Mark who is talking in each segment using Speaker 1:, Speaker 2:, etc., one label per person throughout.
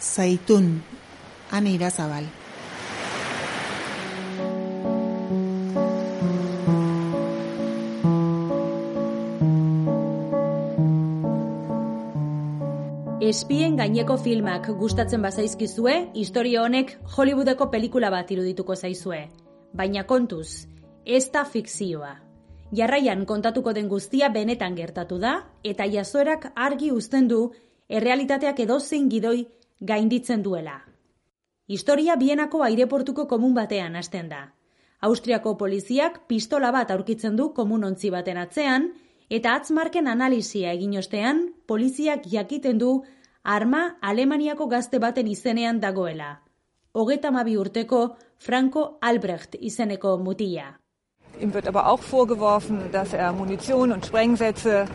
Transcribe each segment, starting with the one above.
Speaker 1: Zaitun, ane irazabal.
Speaker 2: Espien gaineko filmak gustatzen bazaizkizue, historia honek Hollywoodeko pelikula bat irudituko zaizue. Baina kontuz, ez da fikzioa. Jarraian kontatuko den guztia benetan gertatu da, eta jazoerak argi uzten du errealitateak edozein gidoi gainditzen duela. Historia bienako aireportuko komun batean hasten da. Austriako poliziak pistola bat aurkitzen du komun ontzi baten atzean, eta atzmarken analizia egin ostean, poliziak jakiten du arma Alemaniako gazte baten izenean dagoela. Hogeta mabi urteko Franco Albrecht izeneko mutila.
Speaker 3: Ihm wird aber auch vorgeworfen, dass er Munition und Sprengsätze...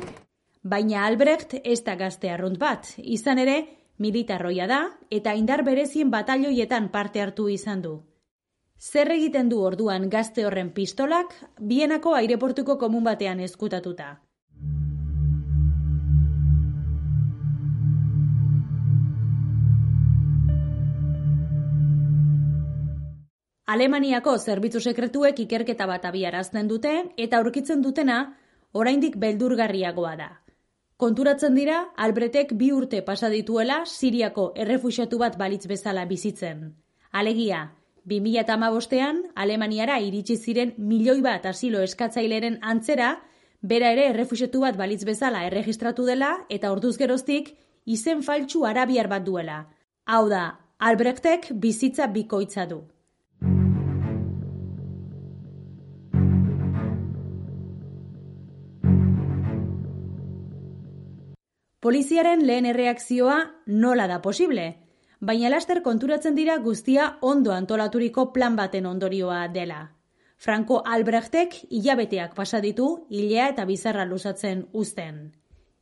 Speaker 2: Baina Albrecht ez da gazte arrunt bat, izan ere, militarroia da eta indar berezien batalioietan parte hartu izan du. Zer egiten du orduan gazte horren pistolak, bienako aireportuko komun batean eskutatuta. Alemaniako zerbitzu sekretuek ikerketa bat abiarazten dute eta aurkitzen dutena oraindik beldurgarriagoa da. Konturatzen dira, Albretek bi urte pasa dituela Siriako errefuxiatu bat balitz bezala bizitzen. Alegia, 2008an Alemaniara iritsi ziren milioi bat asilo eskatzaileren antzera, bera ere errefuxiatu bat balitz bezala erregistratu dela eta orduz geroztik izen faltsu arabiar bat duela. Hau da, Albrechtek bizitza bikoitza du. Poliziaren lehen erreakzioa nola da posible, baina laster konturatzen dira guztia ondo antolaturiko plan baten ondorioa dela. Franco Albrechtek hilabeteak pasa ditu hilea eta bizarra lusatzen uzten.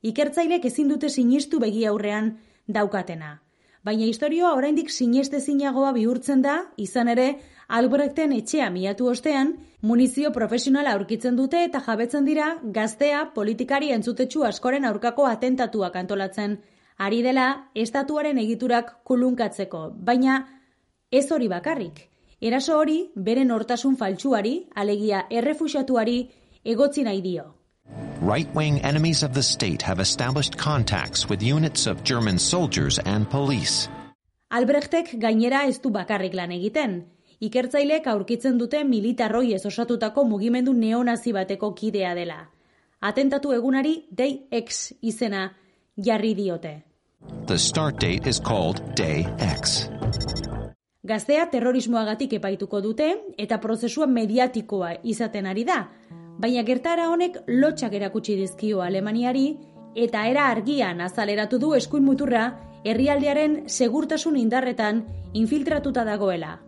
Speaker 2: Ikertzailek ezin dute sinistu begi aurrean daukatena. Baina historioa oraindik sinestezinagoa bihurtzen da, izan ere, Albrechten etxea miatu ostean, munizio profesionala aurkitzen dute eta jabetzen dira gaztea politikari entzutetsu askoren aurkako atentatuak antolatzen. Ari dela, estatuaren egiturak kulunkatzeko, baina ez hori bakarrik. Eraso hori, beren hortasun faltsuari, alegia errefusiatuari, egotzi nahi dio.
Speaker 4: Right-wing enemies of the state have established contacts with units of German soldiers and police.
Speaker 2: Albrechtek gainera ez du bakarrik lan egiten ikertzaileek aurkitzen dute militarroi ez osatutako mugimendu neonazi bateko kidea dela. Atentatu egunari Day X izena jarri diote.
Speaker 4: The start date is called Day X.
Speaker 2: Gaztea terrorismoagatik epaituko dute eta prozesua mediatikoa izaten ari da, baina gertara honek lotxak erakutsi dizkio Alemaniari eta era argian azaleratu du eskuin muturra herrialdearen segurtasun indarretan infiltratuta dagoela.